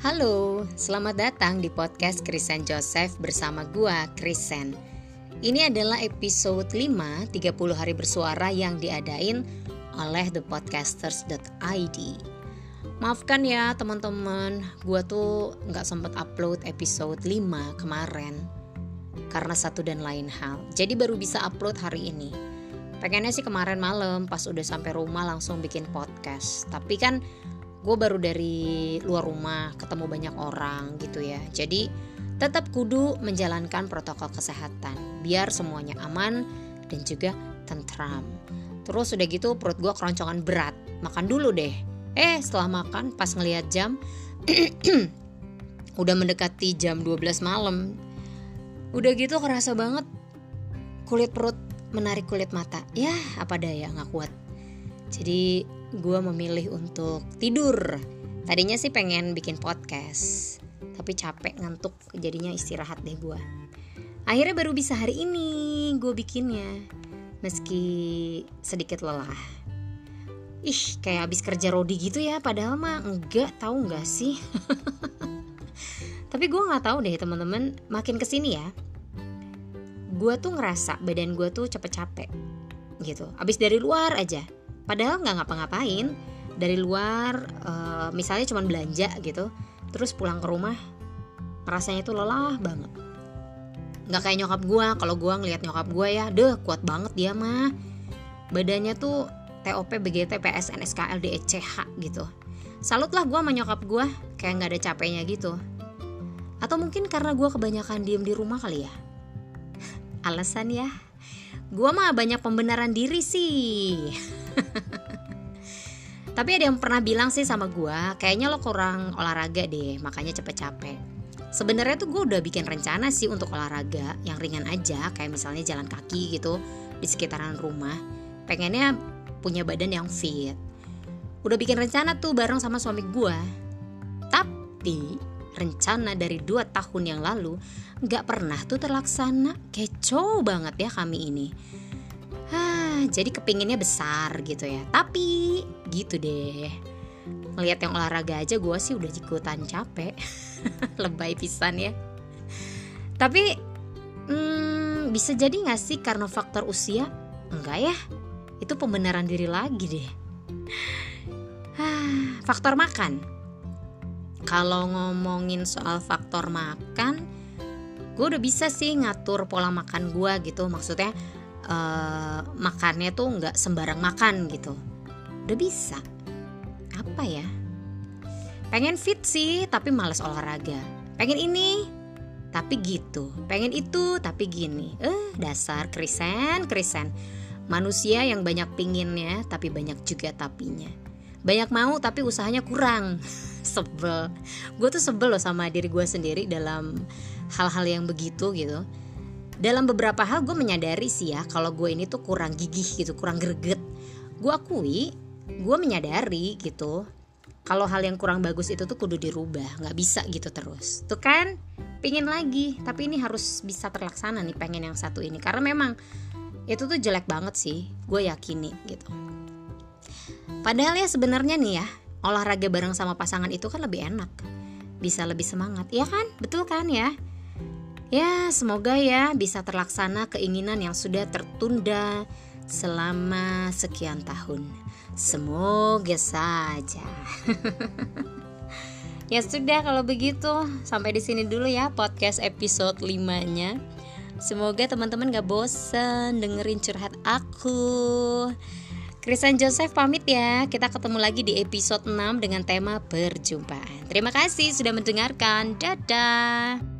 Halo, selamat datang di podcast Krisen Joseph bersama gua, Krisen. Ini adalah episode 5 30 hari bersuara yang diadain oleh thepodcasters.id. Maafkan ya teman-teman, gua tuh nggak sempet upload episode 5 kemarin karena satu dan lain hal. Jadi baru bisa upload hari ini. Pengennya sih kemarin malam pas udah sampai rumah langsung bikin podcast. Tapi kan gue baru dari luar rumah ketemu banyak orang gitu ya. Jadi tetap kudu menjalankan protokol kesehatan biar semuanya aman dan juga tentram. Terus udah gitu perut gue keroncongan berat. Makan dulu deh. Eh setelah makan pas ngelihat jam udah mendekati jam 12 malam udah gitu kerasa banget kulit perut menarik kulit mata. Ya apa daya? Nggak kuat jadi gue memilih untuk tidur. Tadinya sih pengen bikin podcast, tapi capek ngantuk jadinya istirahat deh gue. Akhirnya baru bisa hari ini gue bikinnya, meski sedikit lelah. Ih, kayak habis kerja rodi gitu ya, padahal mah enggak tahu nggak sih. tapi gue nggak tahu deh teman-teman, makin ke sini ya, gue tuh ngerasa badan gue tuh cepet-capek gitu. Abis dari luar aja, padahal nggak ngapa-ngapain. Dari luar uh, misalnya cuma belanja gitu terus pulang ke rumah rasanya itu lelah banget. Nggak kayak nyokap gue kalau gue ngeliat nyokap gue ya deh kuat banget dia mah. Badannya tuh TOP BGT PSN SKL DECH gitu. Salut lah gue sama nyokap gue kayak nggak ada capeknya gitu. Atau mungkin karena gue kebanyakan diem di rumah kali ya? Alasan ya. Gue mah banyak pembenaran diri sih Tapi ada yang pernah bilang sih sama gue, kayaknya lo kurang olahraga deh, makanya cepet capek. Sebenarnya tuh gue udah bikin rencana sih untuk olahraga yang ringan aja, kayak misalnya jalan kaki gitu di sekitaran rumah. Pengennya punya badan yang fit. Udah bikin rencana tuh bareng sama suami gue. Tapi rencana dari dua tahun yang lalu nggak pernah tuh terlaksana. Kecoh banget ya kami ini jadi kepinginnya besar gitu ya. Tapi gitu deh. Ngelihat yang olahraga aja gue sih udah ikutan capek. Lebay pisan ya. Tapi hmm, bisa jadi gak sih karena faktor usia? Enggak ya. Itu pembenaran diri lagi deh. Faktor makan. Kalau ngomongin soal faktor makan gue udah bisa sih ngatur pola makan gue gitu. Maksudnya uh, makannya tuh nggak sembarang makan gitu. Udah bisa. Apa ya? Pengen fit sih tapi males olahraga. Pengen ini tapi gitu. Pengen itu tapi gini. Eh dasar krisen krisen. Manusia yang banyak pinginnya tapi banyak juga tapinya. Banyak mau tapi usahanya kurang. Sebel. Gue tuh sebel loh sama diri gue sendiri dalam hal-hal yang begitu gitu dalam beberapa hal gue menyadari sih ya kalau gue ini tuh kurang gigih gitu kurang greget. Gue akui gue menyadari gitu kalau hal yang kurang bagus itu tuh kudu dirubah nggak bisa gitu terus. Tuh kan pingin lagi tapi ini harus bisa terlaksana nih pengen yang satu ini. Karena memang itu tuh jelek banget sih gue yakini gitu. Padahal ya sebenarnya nih ya olahraga bareng sama pasangan itu kan lebih enak bisa lebih semangat. Ya kan? Betul kan ya Ya, semoga ya bisa terlaksana keinginan yang sudah tertunda selama sekian tahun. Semoga saja. ya sudah kalau begitu, sampai di sini dulu ya podcast episode 5-nya. Semoga teman-teman gak bosen dengerin curhat aku. Krisan Joseph pamit ya. Kita ketemu lagi di episode 6 dengan tema perjumpaan. Terima kasih sudah mendengarkan. Dadah.